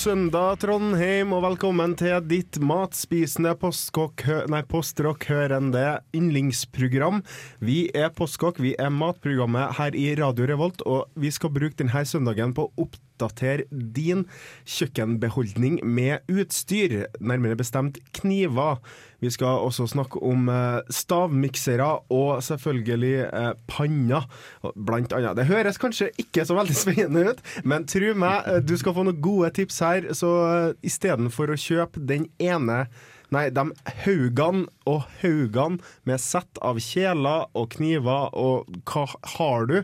Søndag, Trondheim, og velkommen til ditt matspisende postrock-hørende yndlingsprogram. Vi er Postkokk, vi er matprogrammet her i Radio Revolt, og vi skal bruke denne søndagen på å oppdatere din kjøkkenbeholdning med utstyr, nærmere bestemt kniver. Vi skal også snakke om eh, stavmiksere og selvfølgelig eh, panner, blant annet. Det høres kanskje ikke så veldig spennende ut, men tro meg, eh, du skal få noen gode tips her. Så eh, istedenfor å kjøpe den ene Nei, de haugene og haugene med sett av kjeler og kniver og hva har du,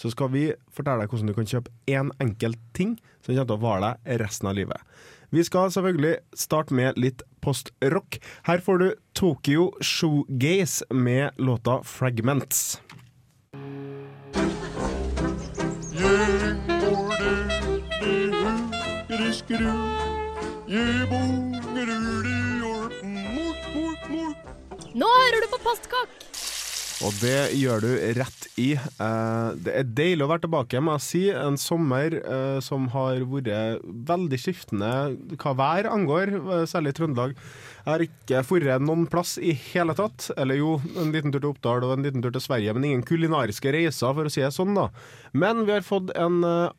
så skal vi fortelle deg hvordan du kan kjøpe én enkelt ting som kommer til å vare deg resten av livet. Vi skal selvfølgelig starte med litt postrock. Her får du Tokyo Shoegaze med låta 'Fragments'. Nå hører du på Postkokk! Og det gjør du rett i. Eh, det er deilig å være tilbake, må jeg si. En sommer eh, som har vært veldig skiftende hva vær angår, eh, særlig i Trøndelag. Jeg har ikke dratt noen plass i hele tatt. Eller jo, en liten tur til Oppdal og en liten tur til Sverige, men ingen kulinariske reiser, for å si det sånn, da. Men vi har fått en eh,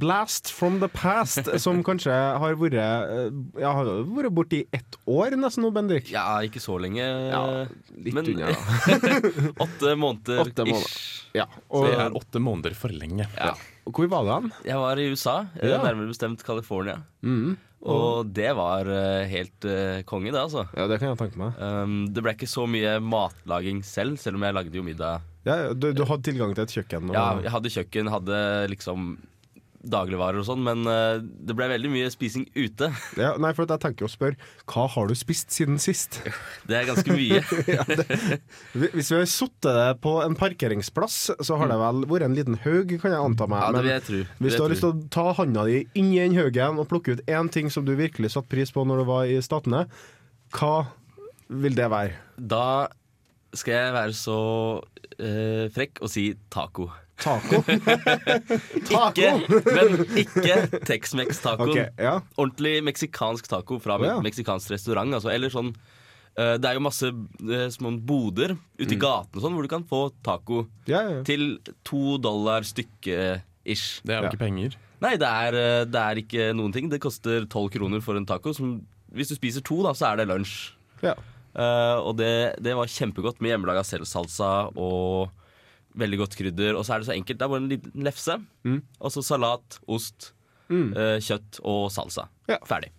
blast from the past, som kanskje har vært eh, Ja, har vært borti ett år nesten nå, Bendik. Ja, ikke så lenge. Ja, litt men unna, da. åtte måneder Åtte måneder. ish. Ja, Det og, er åtte måneder for lenge. Ja. Hvor var det han? Jeg var i USA, eh, Ja. nærmere bestemt California. Mm. Og det var eh, helt uh, konge, det, altså. Ja, det kan jeg tenke meg. Um, det ble ikke så mye matlaging selv, selv om jeg lagde jo middag. Ja, du, du hadde tilgang til et kjøkken? Og, Ja, jeg hadde kjøkken, hadde liksom dagligvarer og sånn, men uh, det ble veldig mye spising ute. Ja, nei, for jeg tenker å spørre Hva har du spist siden sist? Det er ganske mye. ja, det, hvis vi har sittet på en parkeringsplass, så har det vel vært en liten haug, kan jeg anta meg. Ja, det vil jeg tro. hvis du har lyst til å ta handa di inn i den haugen og plukke ut én ting som du virkelig satte pris på når du var i Statene, hva vil det være? Da skal jeg være så uh, frekk og si taco. Taco? taco? Ikke, men ikke Tex-Mex-tacoen. Okay, ja. Ordentlig meksikansk taco fra oh, ja. meksikansk restaurant. Altså, eller sånn eh, Det er jo masse eh, små boder ute i gaten og sånn, hvor du kan få taco Ja, ja. til to dollar stykket-ish. Det er jo Ja. ikke penger. Nei, det er, eh, det er ikke noen ting. Det koster tolv kroner for en taco. Som, hvis du spiser to, da, så er det lunsj. ja. Eh, og det, det var kjempegodt med hjemmelaga selvsalsa og veldig godt krydder. Og så er det så enkelt. Det er bare en liten lefse. Mm. Og så salat, ost, Mm. eh, kjøtt og salsa. Ja. Ferdig.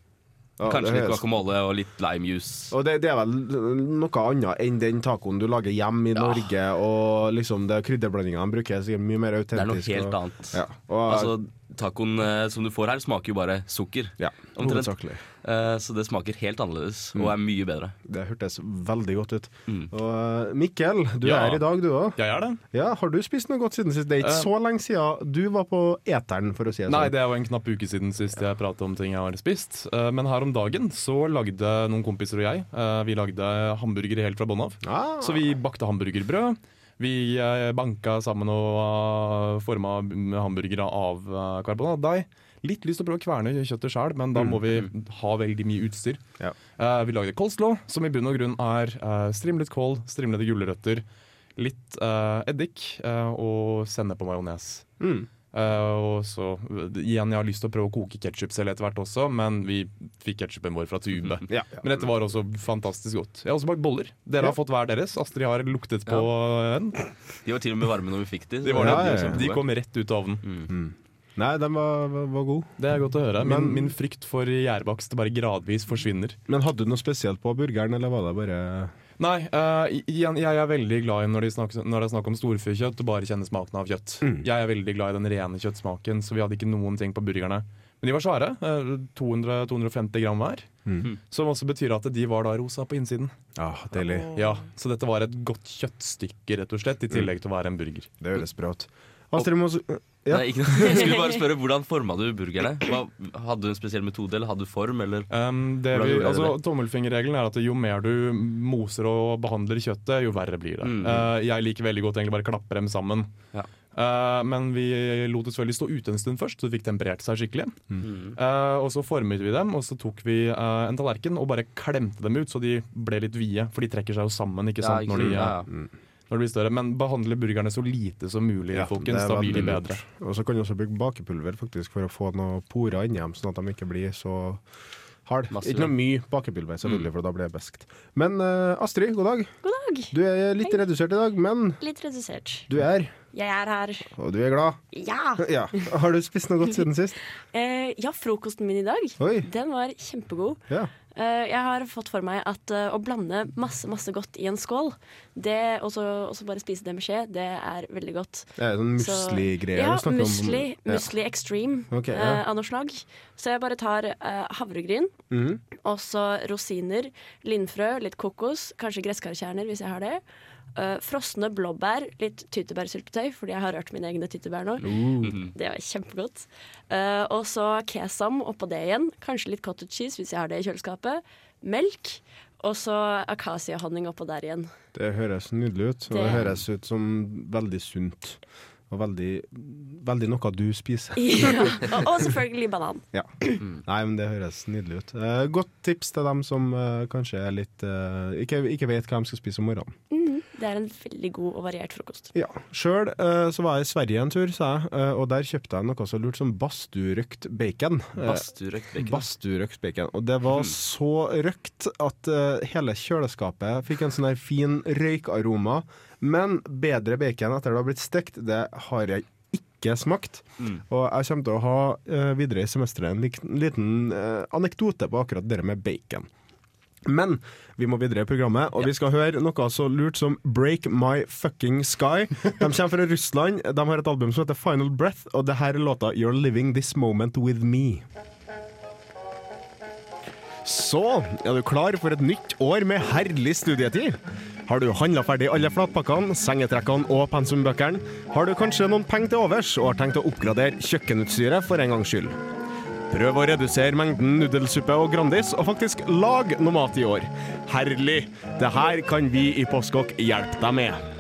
Ja, Kanskje litt guacamole og litt limejuice. Og det, det er vel noe annet enn den tacoen du lager hjemme i Ja. Norge, og liksom det krydderblandingene bruker, er sikkert mye mer autentisk. Det er noe helt og, annet. Ja, og, Altså, Tacoen eh, som du får her, smaker jo bare sukker. ja, omtrent. hovedsakelig. Eh, så det smaker helt annerledes Mm. og er mye bedre. Det hørtes veldig godt ut. Mm. Og eh, Mikkel, du Ja. er her i dag, du òg. Jeg er det. Ja, har du spist noe godt siden sist? Det er ikke Eh. så lenge siden du var på eteren, for å si det Nei, sånn. det er jo en knapp uke siden sist jeg pratet om ting jeg har spist. Eh, Men her om dagen så lagde noen kompiser og jeg eh, Vi lagde hamburgere helt fra bånn av. Ah, Så vi bakte hamburgerbrød. Vi eh, banka sammen og uh, forma hamburgere av uh, karbonatdeig. Litt lyst til å prøve å kverne kjøttet sjøl, men da må vi ha veldig mye utstyr. Ja. Uh, vi lagde coleslaw, som i bunn og grunn er uh, strimlet kål, strimlede gulrøtter, litt uh, eddik eh, og sennep og majones. mm. Eh, og så igjen, jeg har lyst til å prøve å koke ketsjup selv etter hvert også, men vi fikk ketsjupen vår fra tube. ja, ja. Men dette var også fantastisk godt. Jeg har også bakt boller. Dere har fått hver deres. Astrid har luktet på en. De var til og med varme når vi fikk de. De, var det. ja, ja. de kom rett ut av ovnen. Mm. Nei, den var, var, var god. Det er godt å høre. Min, Men- min frykt for gjærbakst bare gradvis forsvinner. Men hadde du noe spesielt på burgeren, eller var det bare Nei, uh, igjen, jeg er veldig glad i når, de snakker, når det er snakk om storfekjøtt og bare kjenne smaken av kjøtt. Mm. Jeg er veldig glad i den rene kjøttsmaken, så vi hadde ikke noen ting på burgerne. Men de var svære. eh, 200-250 gram hver. Mm. Som også betyr at de var da rosa på innsiden. Ja, deilig. Ja, Så dette var et godt kjøttstykke, rett og slett, i tillegg til å være en burger. Det høres bra ut. Astrid må Ja. Nei, ikke noe. Jeg skulle bare spørre, Hvordan forma du burgerne? Hadde du en spesiell metode, eller hadde du form? Eller? Um, det vi, altså, tommelfingerregelen er at jo mer du moser og behandler kjøttet, jo verre blir det. Mm. Uh, jeg liker veldig godt egentlig bare klappe dem sammen. Ja. Uh, men vi lot det selvfølgelig stå ute en stund først, så det fikk temperert seg skikkelig. Mm. Uh, og så formet vi dem, og så tok vi uh, en tallerken og bare klemte dem ut, så de ble litt vide. For de trekker seg jo sammen ikke sant, Ja, ikke når, de, uh, Ja, ja. Når de blir større. Men behandle burgerne så lite som mulig, Ja, folkens. Da blir de bedre. Og så kan du også bruke bakepulver faktisk for å få noen porer inni dem, sånn at de ikke blir så harde. Massive. Ikke noe mye bakepulver, selvfølgelig, for da blir det beskt. Men uh, Astrid, god dag. God dag. Du er litt redusert i dag, men Litt redusert. du er, Jeg er her. og du er glad. Ja! Ja. Har du spist noe godt siden sist? Eh, ja, frokosten min i dag, Oi. den var kjempegod. Ja. Eh, jeg har fått for meg at eh, å blande masse, masse godt i en skål, det, og så bare spise det med skje, det er veldig godt. Det er sånn Så- musli-greier Ja, du snakker om. musli, Ja. musli extreme okay, ja. uh, av noe slag. Så jeg bare tar uh, havregryn, mm. og så rosiner, lindfrø, litt kokos, kanskje gresskarkjerner hvis jeg har det. Eh, frosne blåbær, litt tyttebærsyltetøy, fordi jeg har rørt mine egne tyttebær nå. Mm. Det var kjempegodt. Uh, og så kesam oppå det igjen. Kanskje litt cottage cheese hvis jeg har det i kjøleskapet. Melk. Og så akasiahonning oppå der igjen. Det høres nydelig ut, og det Det- høres ut som veldig sunt. Og veldig, veldig noe du spiser. Ja. og, og selvfølgelig banan. Ja. Nei, men det høres nydelig ut. Eh, godt tips til dem som eh, kanskje er litt eh, ikke, ikke vet hva de skal spise om morgenen. Det er en veldig god og variert frokost. Ja. Sjøl eh, så var jeg i Sverige en tur, sa jeg, eh, og der kjøpte jeg noe så lurt som basturøkt bacon. Basturøkt bacon. Basturøkt bacon. Og det var så røkt at eh, hele kjøleskapet fikk en sånn her fin røykaroma. Men bedre bacon etter det har blitt stekt, det har jeg ikke smakt. Mm. Og jeg kommer til å ha eh, videre i semesteret en liten eh, anekdote på akkurat det med bacon. Men vi må videre i programmet, og vi skal høre noe så lurt som Break My Fucking Sky. De kommer fra Russland. De har et album som heter Final Breath, og det her er låta You're Living This Moment With Me. Så er du klar for et nytt år med herlig studietid? Har du handla ferdig alle flatpakkene, sengetrekkene og pensumbøkene? Har du kanskje noen penger til overs og har tenkt å oppgradere kjøkkenutstyret for en gangs skyld? Prøv å redusere mengden nudelsuppe og Grandis, og faktisk lag noe mat i år. Herlig! Det her kan vi i Postkokk hjelpe deg med.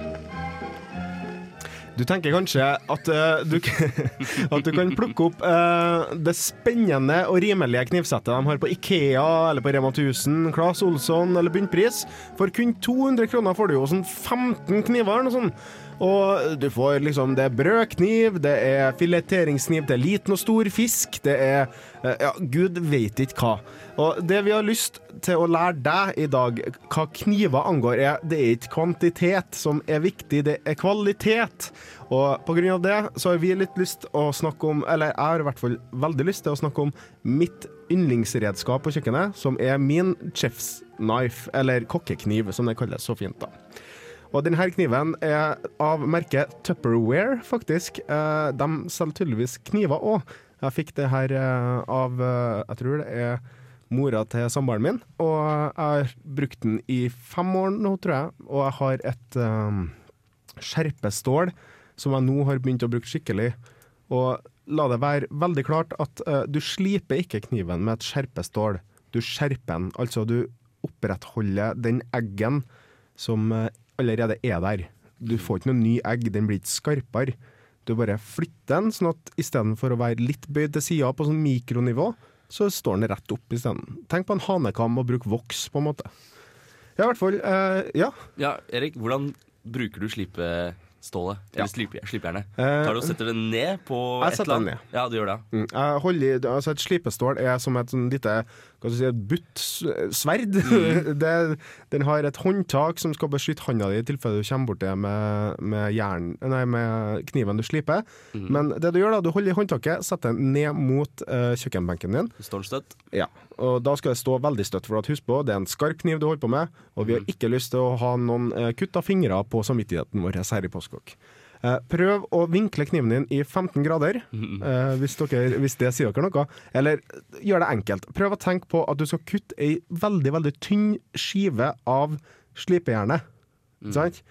Du tenker kanskje at, uh, du, at du kan plukke opp uh, det spennende og rimelige knivsettet de har på Ikea eller på Rema 1000, Claes Olsson eller Bunnpris. For kun 200 kroner får du jo sånn 15 kniver eller noe sånt. Og du får liksom Det er brødkniv, det er fileteringskniv til liten og stor fisk, det er eh, Ja, gud veit ikke hva. Og det vi har lyst til å lære deg i dag, hva kniver angår, er det er ikke kvantitet som er viktig, det er kvalitet. Og på grunn av det så har vi litt lyst å snakke om, eller jeg har i hvert fall veldig lyst til å snakke om mitt yndlingsredskap på kjøkkenet, som er min chef's knife, eller kokkekniv, som det kalles så fint, da. Og denne kniven er av merket Tupperware, faktisk. Eh, de selger tydeligvis kniver òg. Jeg fikk det her eh, av eh, Jeg tror det er mora til samboeren min. Og jeg har brukt den i fem år nå, tror jeg. Og jeg har et um, skjerpestål som jeg nå har begynt å bruke skikkelig. Og la det være veldig klart at uh, du sliper ikke kniven med et skjerpestål. Du skjerper den. Altså, du opprettholder den eggen som allerede er der. Du får ikke noe ny egg, den blir ikke skarpere. Du bare flytter den, sånn at istedenfor å være litt bøyd til sida på sånn mikronivå, så står den rett opp isteden. Tenk på en hanekam og bruk voks, på en måte. Ja, i hvert fall. Eh, ja. Ja, Erik, hvordan bruker du slipestålet? Eller Ja. slipe, slipejernet? Eh, Tar du og setter det ned på Jeg et eller annet? Ja, du gjør det. Mm, i, altså Et slipestål er som et sånn lite hva si, butt sverd. det, den har et håndtak som skal beskytte handa di i tilfelle du kommer borti med, med, jern, nei, med kniven du sliper. Men det du gjør da, du holder i håndtaket, setter den ned mot uh, kjøkkenbenken din. Står den støtt? Ja, og Da skal det stå veldig støtt, for at husk på, det er en skarp kniv du holder på med, og vi har ikke lyst til å ha noen eh, kutta fingre på samvittigheten vår her i Postkokk. Eh, prøv å vinkle kniven din i 15 grader, eh, hvis, dere, hvis det sier dere noe. Eller eh, gjør det enkelt. Prøv å tenke på at du skal kutte ei veldig, veldig tynn skive av slipejernet. Sant?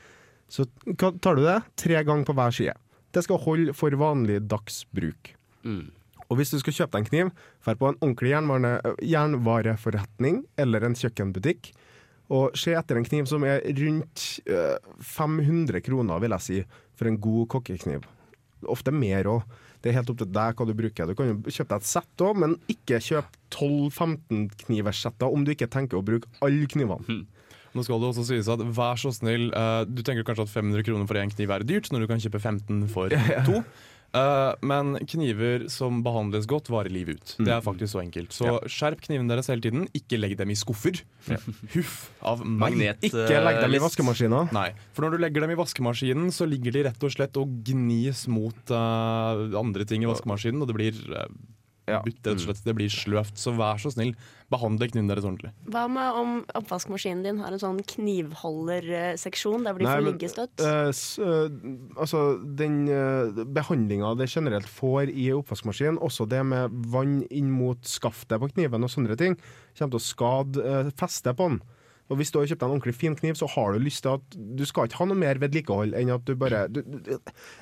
Så tar du det tre ganger på hver side. Det skal holde for vanlig dagsbruk. Mm. Og hvis du skal kjøpe deg en kniv, dra på en ordentlig jernvareforretning eller en kjøkkenbutikk, og se etter en kniv som er rundt eh, 500 kroner, vil jeg si, for en god kokkekniv. Ofte mer òg. Det er helt opp til deg hva du bruker. Du kan jo kjøpe deg et sett òg, men ikke kjøp 12-15 kniversetter om du ikke tenker å bruke alle knivene. Nå skal det også sies at vær så snill, eh, du tenker kanskje at 500 kroner for én kniv er dyrt, når du kan kjøpe 15 for to. Eh, men kniver som behandles godt, varer livet ut. Det er faktisk så enkelt. Så skjerp knivene deres hele tiden. Ikke legg dem i skuffer. Huff av meg. Magnet Ikke legg dem i eh, vaskemaskina. Nei, for når du legger dem i vaskemaskinen, så ligger de rett og slett og gnis mot uh, andre ting i vaskemaskinen, og det blir uh, Ja. rett og slett, det blir sløvt. Så vær så snill, behandle knivene deres ordentlig. Hva med om oppvaskmaskinen din har en sånn knivholderseksjon der hvor de Nei, får liggestøtt? Uh, s- eh, altså, den uh, behandlinga det generelt får i oppvaskmaskinen, også det med vann inn mot skaftet på kniven og sånne ting, kommer til å skade uh, festet på den. Og Hvis du har kjøpt deg en ordentlig fin kniv, så har du lyst til at du skal ikke ha noe mer vedlikehold enn at du bare du, du, det,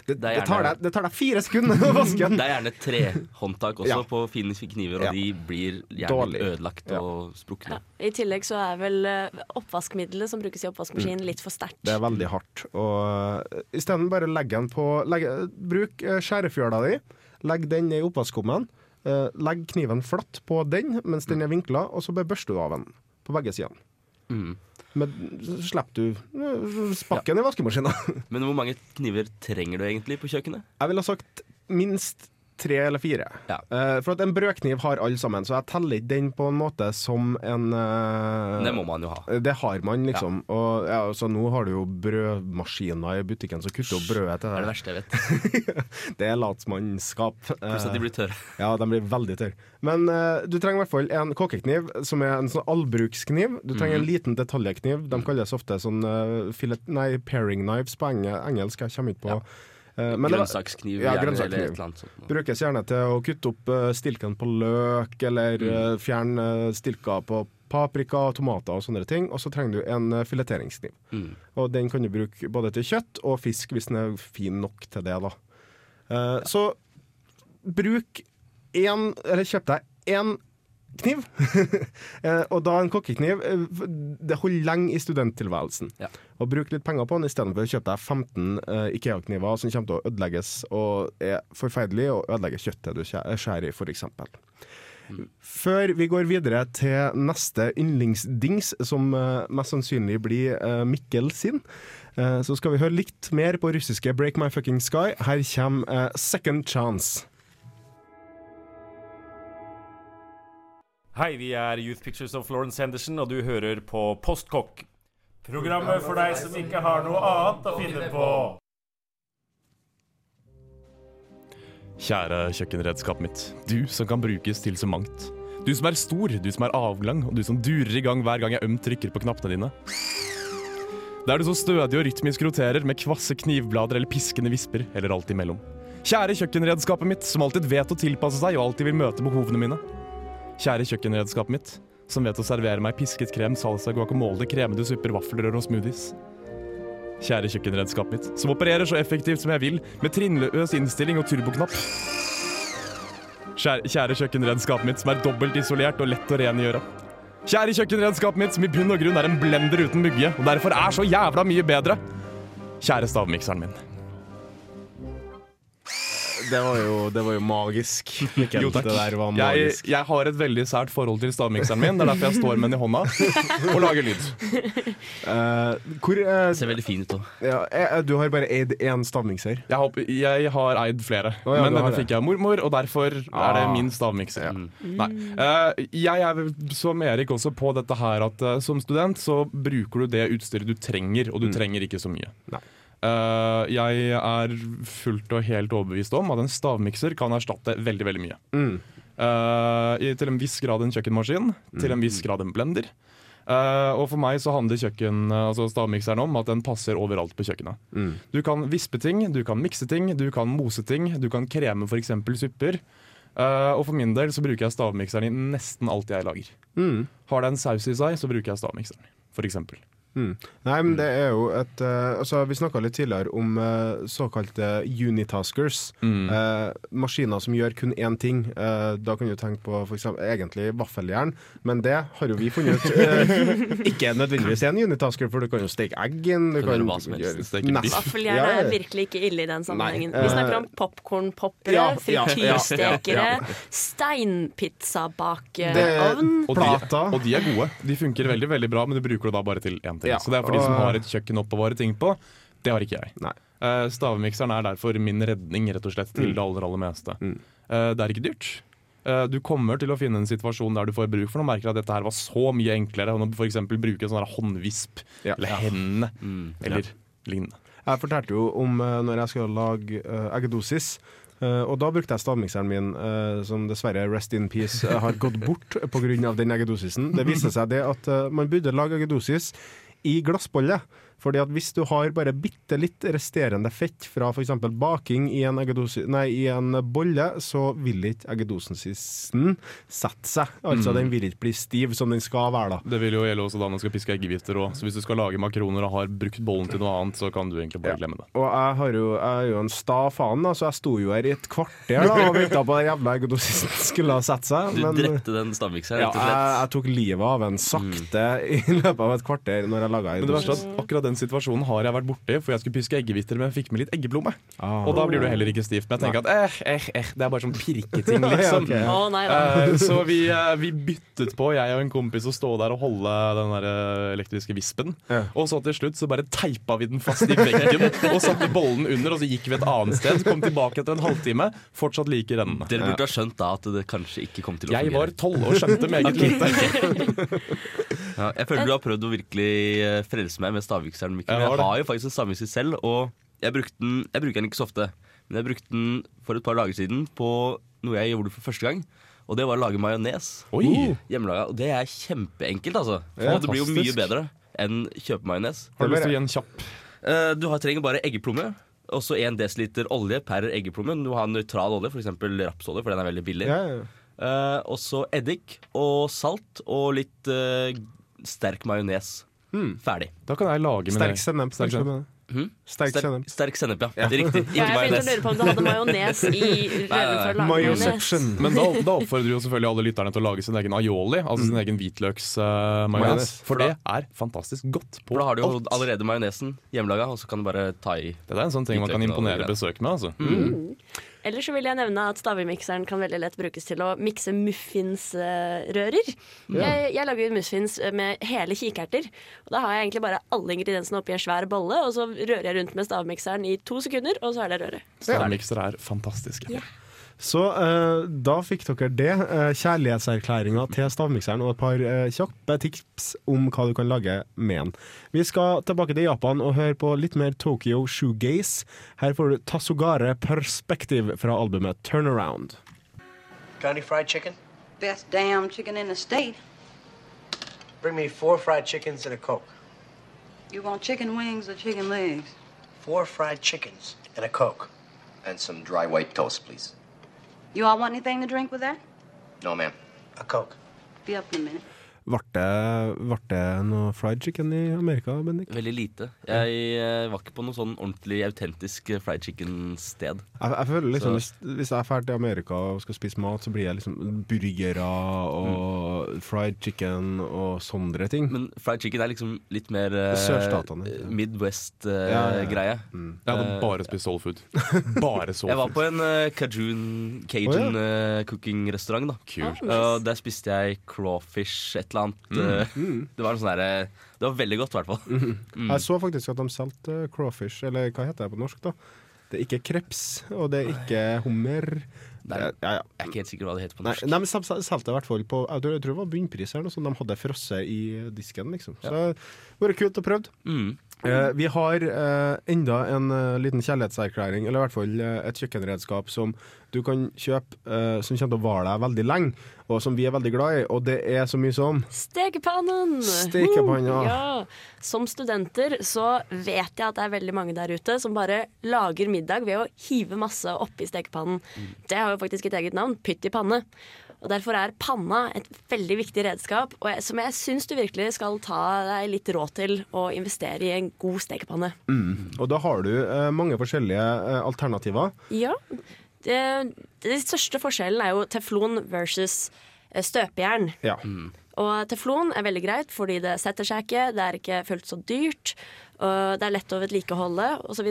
det, Det tar deg, det tar deg fire sekunder å vaske den! Det er gjerne trehåndtak også Ja. på fine kniver, og Ja. de blir gjerne Dårlig. ødelagt Ja. og sprukne. Ja. I tillegg så er vel eh, oppvaskmiddelet som brukes i oppvaskmaskinen litt for sterkt. Det er veldig hardt. Og uh, isteden bare legg den på legge, Bruk uh, skjærefjøla di. Legg den i oppvaskkummen. Legg kniven flatt på den mens den er vinkla, og så bare børster du av den på begge sidene. Mm. Men så slipper du spakken spakken i vaskemaskina. Men hvor mange kniver trenger du egentlig på kjøkkenet? Jeg ville ha sagt minst tre eller fire. Ja. Uh, for at en brødkniv har alle sammen, så jeg teller ikke den på en måte som en uh, Det må man jo ha. Det har man, liksom. Og ja, så nå har du jo brødmaskiner i butikken som kutter opp brødet til Det er det verste jeg vet. Det er latsmannskap. Pluss at de blir tørre. Ja, de blir veldig tørre. Men uh, du trenger i hvert fall en kokekniv, som er en sånn allbrukskniv. Du trenger en liten detaljekniv. De kalles ofte sånn filet, nei, pairing knives på engelsk. Jeg kommer ikke på. Eh, men Grønnsakskniv Ja, grønnsakskniv. eller et eller annet sånt. brukes gjerne til å kutte opp eh, stilken på løk, eller mm. fjerne eh, stilker på paprika, tomater og sånne ting. Og så trenger du en eh, fileteringskniv. Mm. Og den kan du bruke både til kjøtt og fisk, hvis den er fin nok til det. da. Eh, Så bruk én, eller kjøp deg én kniv. Eh, og da en kokkekniv. eh, Det holder lenge i studenttilværelsen. Ja. Og bruk litt penger på den istedenfor å kjøpe deg 15 eh, Ikea-kniver som kommer til å ødelegges og er forferdelig og ødelegger kjøttet du skjæ- skjærer i, f.eks. Før vi går videre til neste yndlingsdings, som mest sannsynlig blir Mikkel sin, så skal vi høre litt mer på russiske Break My Fucking Sky. Her kommer Second Chance. Hei, vi er Youth Pictures of Florence Henderson, og du hører på Postkokk. Programmet for deg som ikke har noe annet å finne på. Kjære kjøkkenredskapet mitt, du som kan brukes til så mangt. Du som er stor, du som er avlang, og du som durer i gang hver gang jeg ømt trykker på knappene dine. Der du så stødig og rytmisk roterer med kvasse knivblader eller piskende visper, eller alt imellom. Kjære kjøkkenredskapet mitt, som alltid vet å tilpasse seg og alltid vil møte behovene mine. Kjære kjøkkenredskapet mitt, som vet å servere meg pisket krem, salsa, guacamole, kremede supper, vaffelrør og smoothies. Kjære kjøkkenredskapet mitt, som opererer så effektivt som jeg vil, med trinnløs innstilling og turboknapp. Kjære, kjære kjøkkenredskapet mitt, som er dobbelt isolert og lett å rengjøre. Kjære kjøkkenredskapet mitt, som i bunn og grunn er en blender uten mugge, og derfor er så jævla mye bedre. Kjære stavmikseren min. Det var jo, det var jo magisk. Mikkel. Jo, takk. Det der var Jeg, magisk. jeg har et veldig sært forhold til stavmikseren min, det er derfor jeg står med den i hånda og lager lyd. Uh, hvor eh, Ser veldig fin ut òg. ja, eh, Du har bare eid én stavmikser. Jeg, håper, jeg har eid flere, oh, ja, men denne fikk jeg av mormor, og derfor er det Ah. min stavmikser. Mm. Nei. Eh, jeg er som Erik også på dette her at som student så bruker du det utstyret du trenger, og du trenger ikke så mye. Nei. Eh, jeg er fullt og helt overbevist om at en stavmikser kan erstatte veldig veldig mye. Mm. Eh, i, til en viss grad en kjøkkenmaskin, til en Mm. viss grad en blender. Uh, og for meg så handler kjøkken, altså stavmikseren om at den passer overalt på kjøkkenet. Mm. Du kan vispe ting, du kan mikse ting, du kan mose ting, du kan kreme f.eks. supper. Uh, og for min del så bruker jeg stavmikseren i nesten alt jeg lager. Mm. Har det en saus i seg, så bruker jeg stavmikseren. For eksempel. Mm. Nei, men det er jo et uh, Altså, vi snakka litt tidligere om uh, såkalte unitaskers. Mm. Uh, maskiner som gjør kun én ting. Eh, da kan du tenke på for eksempel, egentlig vaffeljern, men det har jo vi funnet ut ikke nødvendigvis en unitasker, for du kan jo steke egg i den. Vaffeljern Ja, er virkelig ikke ille i den sammenhengen. Vi snakker om popkornpoppere, ja, ja, frityrstekere, ja, ja. steinpizzabakeovn. Og de, og de er gode. De funker veldig veldig bra, men du bruker det da bare til én ting. Ja, Så det er for de som har et kjøkken å oppbevare ting på. Det har ikke jeg. Nei. Eh, stavmikseren er derfor min redning rett og slett til Mm. det aller, aller meste. Mm. Eh, det er ikke dyrt. Eh, du kommer til å finne en situasjon der du får bruk for noe. Merker at dette her var så mye enklere enn å for eksempel bruke en sånn håndvisp Ja. eller hendene Mm. eller lignende. Jeg fortalte jo om uh, når jeg skulle lage uh, eggedosis. Uh, og da brukte jeg stavmikseren min, uh, som dessverre rest in peace har gått bort pga. den eggedosisen. Det viste seg det at man burde lage eggedosis i glassbolle. Fordi at Hvis du har bare bitte litt resterende fett fra f.eks. baking i en, nei, i en bolle, så vil ikke eggedosisen sette seg. Altså Den vil ikke bli stiv som den skal være. da Det vil jo gjelde også da man skal piske eggehviter òg. Så hvis du skal lage makroner og har brukt bollen til noe annet, så kan du egentlig bare Ja. glemme det. Og jeg, har jo, jeg er jo en sta faen, da, så jeg sto jo her i et kvarter da, og venta på den jævla eggedosisen skulle ha sett seg. Du men- drepte den stavmikseren, ja, rett og slett? slett. jeg tok livet av en sakte i løpet av et kvarter når jeg laga Men det verste at akkurat den situasjonen har jeg vært borti, for jeg skulle piske eggehviter, men jeg fikk med litt eggeplomme. Ah. Og da blir du heller ikke stivt. Men jeg tenker at eh, eh, eh, det er bare sånn pirketing, liksom. okay. oh. Nei. Eh, så vi, uh, vi byttet på, jeg og en kompis, å stå der og holde den der eh, elektriske vispen. Ja. Og så til slutt så bare teipa vi den fast i veggen og satte bollen under, og så gikk vi et annet sted. Kom tilbake etter en halvtime, fortsatt like rennende. Dere burde ha skjønt da at det kanskje ikke kom til å Jeg fungere. var tolv og skjønte meget lite. Ja, jeg føler du har prøvd å virkelig eh, frelse meg med stavmikseren. Mikkel. Jeg har jeg har jo faktisk en stavmikser selv, og jeg, den, jeg bruker den ikke så ofte. Men jeg brukte den for et par dager siden på noe jeg gjorde for første gang. Og det var å lage majones. Oi! Hjemmelaga. Og det er kjempeenkelt, altså. Ja, det blir jo mye bedre enn kjøpe majones. Har du lyst til å gi en kjapp? Eh, Du har, trenger bare eggeplomme. Og så 1 dl olje per eggeplomme. Du har nøytral olje, f.eks. rapsolje, for den er veldig billig. Ja, ja. Uh, og så eddik og salt og litt eh, sterk majones. Hmm. Ferdig. Da kan jeg lage min Sterk sennep. Sterk sennep. Mhm. Sterk sennep. sterk sennep, ja. Det er riktig. Ja, majones jeg begynte å lure på om du hadde majones i. Mayoception. Men da, da oppfordrer jo selvfølgelig alle lytterne til å lage sin egen aioli, altså sin egen hvitløksmajones. Majones. for det er fantastisk godt på alt. da har du jo alt. allerede majonesen hjemmelaga, og så kan du bare ta i. Det er en sånn ting man kan imponere besøk med. altså. Mm. Ellers så vil jeg nevne at stavmikseren kan veldig lett brukes til å mikse muffinsrører. Jeg, jeg lager muffins med hele kikerter. Og da har jeg egentlig bare alle ingrediensene oppi en svær bolle, og så rører jeg rundt med stavmikseren i to sekunder, og så er det røret. Stavmikser er fantastiske. Ja. Så uh, da fikk dere det. Uh, Kjærlighetserklæringa til stavmikseren og et par uh, kjappe tips om hva du kan lage med den. Vi skal tilbake til Japan og høre på litt mer Tokyo Shoegaze. Her får du Tasugare Perspective fra albumet Turnaround. Got any fried chicken? Best damn chicken in the state. Bring me four fried chickens and a Coke. You want chicken wings or chicken legs? Four fried chickens and a Coke. And some dry white toast, please. You all want anything to drink with that? No, ma'am. A Coke. Be up in a minute. Ble det, det noe fried chicken i Amerika, Bendik? Veldig lite. Jeg eh, var ikke på noe sånn ordentlig autentisk eh, fried chicken-sted. Jeg, jeg føler liksom, hvis, hvis jeg ferdig til Amerika og skal spise mat, så blir jeg liksom burgere og fried chicken og sånne ting. Men fried chicken er liksom litt mer eh, Sørstatene. Ja, ja, ja. Midwest-greie. Mm. Jeg hadde Eh, bare spist soul food. Bare soul food. Jeg var på en uh, Cajun, Cajun eh, cooking-restaurant. da Kult. Og Der spiste jeg crawfish, et eller annet. Eh, Det var sånn Det var veldig godt, i hvert fall. Mm. Jeg så faktisk at de solgte crawfish, eller hva heter det på norsk, da? Det er ikke kreps, og det er ikke hummer. Nei. Ja, ja. Jeg er ikke helt sikker på hva det heter på norsk. nei, men de solgte i hvert fall på Jeg tror, jeg tror det var bunnpris her, noe sånt de hadde frosset i disken, liksom. Så det hadde vært kult å prøve. Mm. Eh, vi har eh, enda en eh, liten kjærlighetserklæring, eller i hvert fall eh, et kjøkkenredskap som du kan kjøpe eh, som kommer til å vare deg veldig lenge, og som vi er veldig glad i, og det er så mye som Stekepannen! Stekepanna. Uh, ja. Som studenter så vet jeg at det er veldig mange der ute som bare lager middag ved å hive masse oppi stekepannen. Det har jo faktisk et eget navn, pytt i panne. Og Derfor er panna et veldig viktig redskap og jeg, som jeg syns du virkelig skal ta deg litt råd til å investere i en god stekepanne. Mm. Og da har du eh, mange forskjellige eh, alternativer. Ja. Det, det største forskjellen er jo teflon versus eh, støpejern. Ja. Og teflon er veldig greit fordi det setter seg ikke, det er ikke fullt så dyrt, og det er lett å vedlikeholde osv.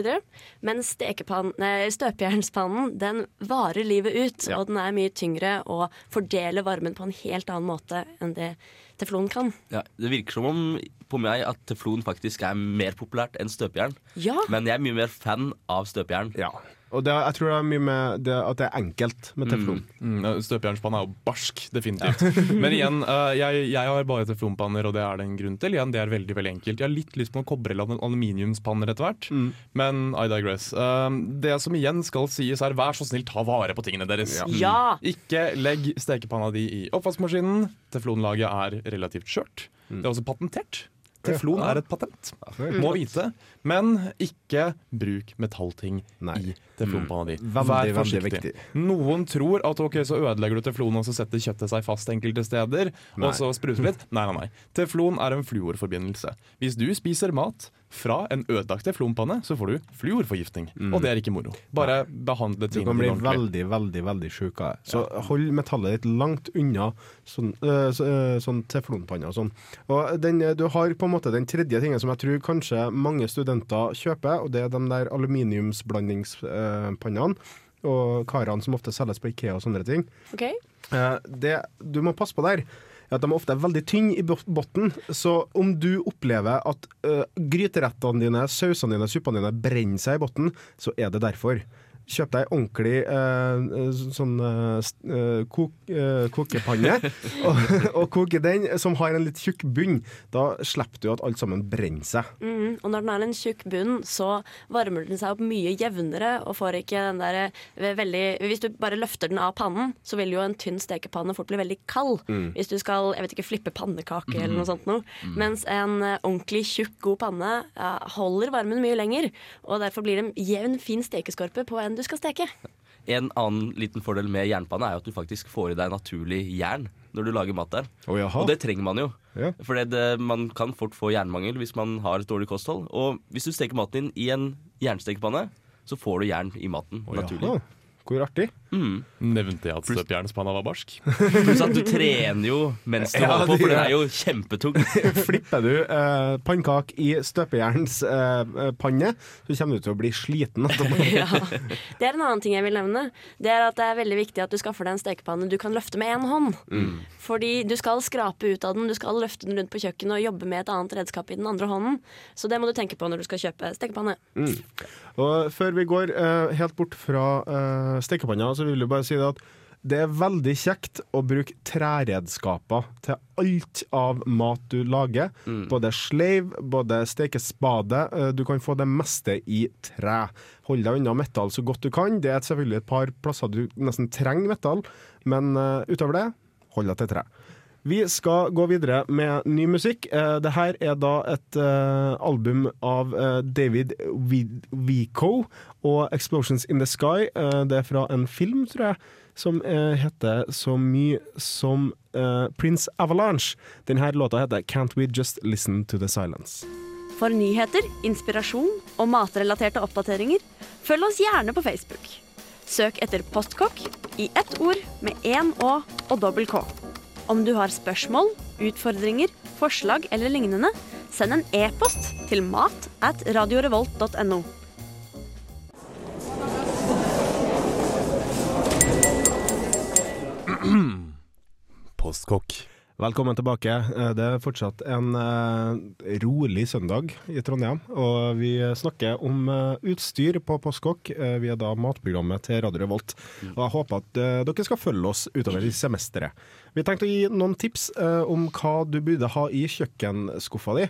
Men støpejernspannen den varer livet ut, Ja. og den er mye tyngre og fordeler varmen på en helt annen måte enn det teflon kan. Ja, det virker som om på meg at teflon faktisk er mer populært enn støpejern. Ja, Men jeg er mye mer fan av støpejern. Ja. Og det, jeg tror det er mye med det, at det er enkelt med teflon. Mm, Støpejernspanne er jo barsk, definitivt. Men igjen, uh, jeg, jeg har bare teflonpanner, og det er det en grunn til. Igjen, det er veldig veldig enkelt. Jeg har litt lyst på noen kobre- eller aluminiumspanner etter hvert, men I digress. Uh, det som igjen skal sies, er vær så snill, ta vare på tingene deres. ja. Ikke legg stekepanna di i oppvaskmaskinen. Teflonlaget er relativt skjørt. Det er også patentert. Teflon er et patent, må vite. Men ikke bruk metallting Nei. i teflonpanna di. Vær forsiktig. Noen tror at ok, så ødelegger du teflon, og så setter kjøttet seg fast enkelte steder. Nei. Og så spruter det litt. Nei, nei, nei. Teflon er en fluorforbindelse. Hvis du spiser mat fra en ødelagt teflonpanne, så får du fluorforgiftning. Og det er ikke moro. Bare behandle Du kan bli veldig, veldig veldig sjuk av det. Så hold metallet ditt langt unna sånn, øh, så, sånn teflonpanner og sånn. Og den, du har på en måte den tredje tingen som jeg tror kanskje mange studenter kjøper, og det er de der aluminiumsblandingspannene. Og karene som ofte selges på Ikea og sånne ting. OK? Eh, det du må passe på der, er at de ofte er veldig tynne i bunnen. Så om du opplever at uh, gryterettene dine, sausene dine, suppene dine brenner seg i bunnen, så er det derfor. Kjøp deg ordentlig eh, sånn eh, eh, kok, eh, kokepanne, og, og koke den, som har en litt tjukk bunn. Da slipper du at alt sammen brenner seg. Mm, og når den har en tjukk bunn, så varmer den seg opp mye jevnere og får ikke den der eh, veldig Hvis du bare løfter den av pannen, så vil jo en tynn stekepanne fort bli veldig kald. Hvis du skal jeg vet ikke, flippe pannekake eller noe sånt noe. Mens en eh, ordentlig tjukk, god panne ja, holder varmen mye lenger. Og derfor blir det en jevn, fin stekeskorpe på en du skal steke. En annen liten fordel med jernpanne er jo at du faktisk får i deg naturlig jern når du lager mat der. Oh, jaha. Og det trenger man jo. Ja. For man kan fort få jernmangel hvis man har et dårlig kosthold. Og hvis du steker maten din i en jernstekepanne, så får du jern i maten Oh, naturlig. jaha. Hvor artig. Mm. Nevnte jeg at støpjernspanna var barsk? Pluss at du trener jo mens du Ja, holder på, for den er jo kjempetung. Flipper du eh, pannekake i støpejernspanne, så kommer du til å bli sliten. ja. Det er en annen ting jeg vil nevne. Det er at det er veldig viktig at du skaffer deg en stekepanne du kan løfte med én hånd. Fordi du skal skrape ut av den, du skal løfte den rundt på kjøkkenet og jobbe med et annet redskap i den andre hånden. Så det må du tenke på når du skal kjøpe stekepanne. Og før vi går eh, helt bort fra eh, stekepanna, så vil jeg bare si det at det er veldig kjekt å bruke træredskaper til alt av mat du lager. Både sleiv, både stekespade. eh, Du kan få det meste i tre. Hold deg unna metall så godt du kan. Det er selvfølgelig et par plasser du nesten trenger metall, men eh, utover det, hold deg til tre. Vi skal gå videre med ny musikk. Eh, det her er da et eh, album av eh, David Wico og 'Explosions in the Sky'. Det er fra en film, tror jeg, som heter så mye som Prince Avalanche. Denne låta heter 'Can't We Just Listen to the Silence'. For nyheter, inspirasjon og matrelaterte oppdateringer, følg oss gjerne på Facebook. Søk etter Postkokk i ett ord med én Å og dobbel K. Om du har spørsmål, utfordringer, forslag eller lignende, send en e-post til mat at radiorevolt.no. Postkokk. Velkommen tilbake. Eh, Det er fortsatt en eh, rolig søndag i Trondheim, og vi snakker om eh, utstyr på Postkokk. via vi er da matprogrammet til Radio Revolt, og jeg håper at dere skal følge oss utover i semesteret. Vi tenkte å gi noen tips eh, om hva du burde ha i kjøkkenskuffa di.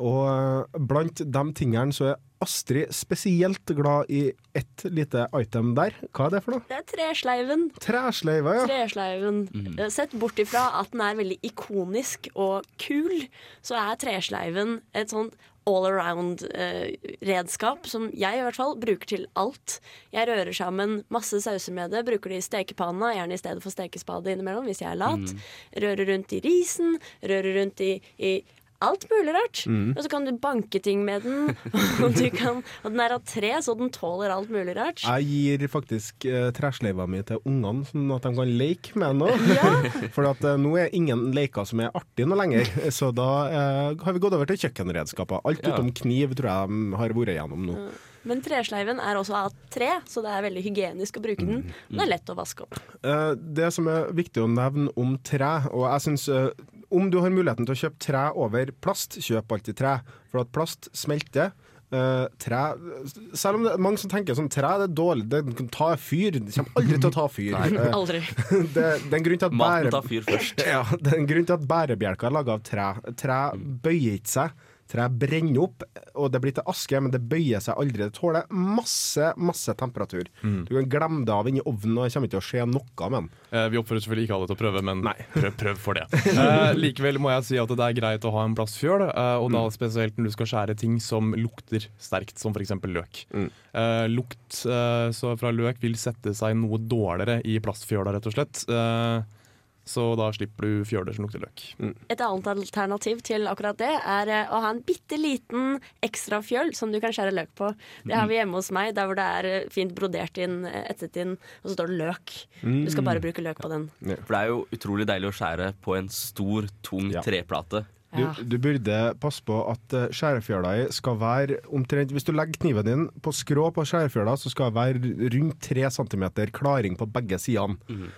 Og eh, blant de tingene så er Astrid spesielt glad i ett lite item der. Hva er det for noe? Det er tresleiven. Tresleiva, ja. Tresleiven. Mm. Sett bort ifra at den er veldig ikonisk og kul, så er tresleiven et sånt all around-redskap som jeg i hvert fall bruker til alt. Jeg rører sammen masse sauser med det, bruker det i stekepanna, gjerne i stedet for stekespade innimellom hvis jeg er lat. Rører rundt i risen, rører rundt i, i alt mulig rart. Og så kan du banke ting med den. Og, du kan, og den er av tre, så den tåler alt mulig rart. Jeg gir faktisk uh, tresleiva mi til ungene, sånn at de kan leke med den òg. For at, uh, nå er ingen leker som er artige noe lenger. Så da uh, har vi gått over til kjøkkenredskaper. Alt Ja. utom kniv tror jeg de har vært igjennom nå. Men tresleiven er også av tre, så det er veldig hygienisk å bruke den. Den er lett å vaske opp. Eh, det som er viktig å nevne om tre, og jeg synes eh, om du har muligheten til å kjøpe tre over plast, kjøp alltid tre. For at plast smelter. Eh, tre Selv om det er mange som tenker sånn tre det er dårlig, det kan ta fyr. Det kommer aldri til å ta fyr. Nei, Aldri. det, det er en grunn til at Maten tar fyr først. Ja, det er en grunn til at bærebjelker er laga av tre. Tre bøyer ikke seg. Tre brenner opp, og det blir til aske, men det bøyer seg aldri. Det tåler masse, masse temperatur. Du kan glemme det av inni ovnen, og det kommer ikke til å skje noe med den. Eh, Vi oppfordrer selvfølgelig ikke alle til å prøve, men prøv, prøv for det. Eh, likevel må jeg si at det er greit å ha en plastfjøl, eh, og da spesielt når du skal skjære ting som lukter sterkt, som f.eks. løk. Eh, lukt eh, så fra løk vil sette seg noe dårligere i plastfjøla, rett og slett. Eh, så da slipper du fjøler som lukter løk. Et annet alternativ til akkurat det er eh, å ha en bitte liten ekstra fjøl som du kan skjære løk på. Det har vi hjemme hos meg, der hvor det er eh, fint brodert inn, eh, etset inn, og så står det løk. Du skal bare bruke løk på den. For det er jo utrolig deilig å skjære på en stor, tung Ja. treplate. Du, Ja. du burde passe på at skjærefjøla skal være omtrent Hvis du legger kniven din på skrå på skjærefjøla, så skal det være rundt 3 cm klaring på begge sidene. Eh,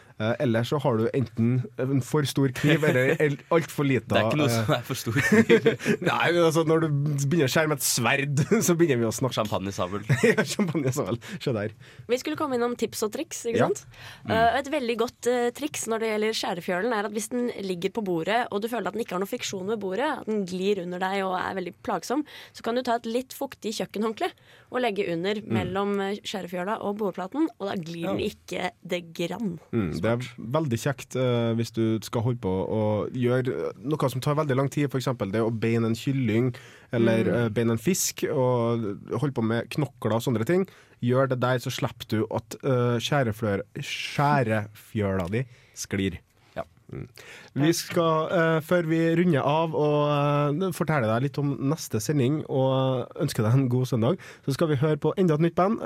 ellers så har du enten en for stor kniv eller altfor lita Det er ikke noe eh, som er for stor kniv. Nei, altså når du begynner å skjære med et sverd, så begynner vi å snakke. Champagnesabel. Ja. Se der. Vi skulle komme innom tips og triks. ikke Ja. sant? Eh, et veldig godt eh, triks når det gjelder skjærefjølen, er at hvis den ligger på bordet, og du føler at den ikke har noe friksjon ved bordet, at den glir under deg og er veldig plagsom, så kan du ta et litt fuktig kjøkkenhåndkle og legge under mellom eh, skjærefjøla og bordplaten, og da glir den ikke det grann. Mm, det er veldig kjekt uh, hvis du skal holde på å gjøre noe som tar veldig lang tid, f.eks. det å beine en kylling eller Mm. uh, beine en fisk, og holde på med knokler og sånne ting. Gjør det der, så slipper du at uh, skjærefjøla di sklir. Ja. Mm. Vi skal, uh, før vi runder av og uh, fortelle deg litt om neste sending og ønske deg en god søndag, så skal vi høre på enda et nytt band.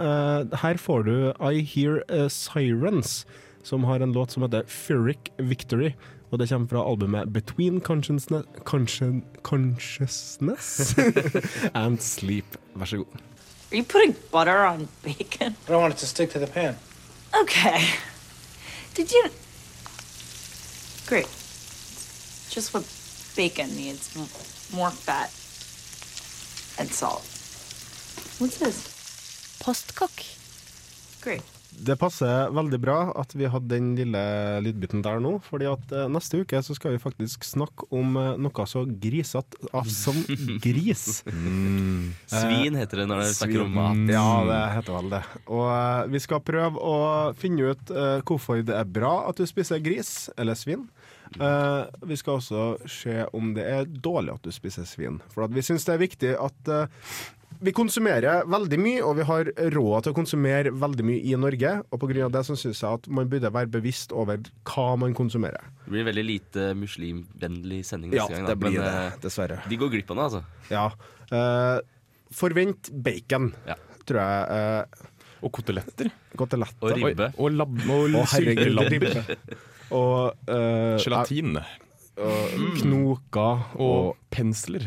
Her får du I Hear Sirens, som har en låt som heter Furic Victory. Og det kommer fra albumet Between Consciousness, Conscien- Consciousness and Sleep. Vær så god. Are you putting butter on bacon? I don't want it to stick to the pan. Okay. Did you? Great. It's just what bacon needs more fat and salt. What's this? Postkokk. Great. Det passer veldig bra at vi hadde den lille lydbiten der nå, fordi at eh, neste uke så skal vi faktisk snakke om eh, noe så grisete som gris. Svin heter det når det snakker om mat. Mm, Ja, det heter vel det. Og eh, vi skal prøve å finne ut eh, hvorfor det er bra at du spiser gris eller svin. Uh, vi skal også se om det er dårlig at du spiser svin. For at vi syns det er viktig at eh, vi konsumerer veldig mye, og vi har råd til å konsumere veldig mye i Norge. Og pga. det så syns jeg at man burde være bevisst over hva man konsumerer. Det blir veldig lite muslimvennlig sending Ja, gang. Ja, det blir Men, det, eh, dessverre. De går glipp av noe, altså. Ja. Uh, forvent bacon, Ja. tror jeg. Uh, Og koteletter. Koteletter. Og ribbe. Og, lab og og herregud, ribbe. Og uh, Gelatin. og knoker og Og pensler.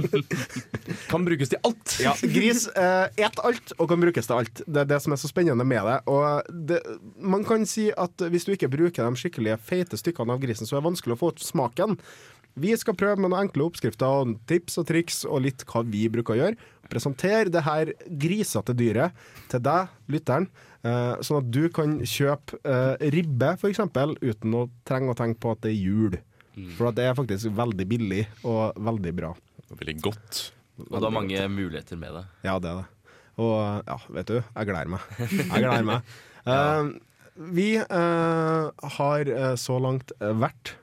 kan brukes til alt. Ja, gris eh, et alt og kan brukes til alt. Det er det som er så spennende med det. Og det, man kan si at hvis du ikke bruker de skikkelige feite stykkene av grisen, så er det vanskelig å få ut smaken. Vi skal prøve med noen enkle oppskrifter og tips og triks og litt hva vi bruker å gjøre. Presentere det her grisete dyret til deg, lytteren, eh, sånn at du kan kjøpe eh, ribbe, f.eks., uten å trenge å tenke på at det er jul. For at det er faktisk veldig billig og veldig bra. Veldig godt. Og det er mange muligheter med det. Ja, det er det. Og ja, vet du, jeg gleder meg. Jeg gleder meg. uh, vi uh, har så langt vært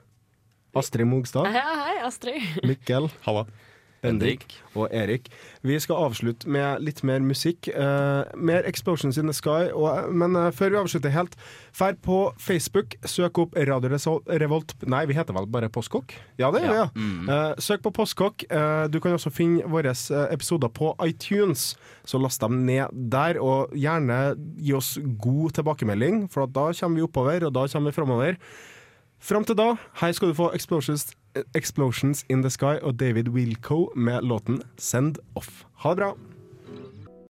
Astrid Mogstad, Hei, hei, Astrid. Mikkel, Halla. Bendik og Erik. Vi skal avslutte med litt mer musikk. Uh, mer 'Explosions in the Sky'. Og, men uh, før vi avslutter helt, fær på Facebook, søk opp Radio Revolt Nei, vi heter vel bare Postkokk? Ja, det gjør vi, ja. Eh, søk på Postkokk. Eh, du kan også finne våre eh, episoder på iTunes, så last dem ned der. Og gjerne gi oss god tilbakemelding, for da kommer vi oppover, og da kommer vi framover. Fram til da, her skal du få Explosions, Explosions in the Sky og David Wilco med låten Send Off. Ha det bra!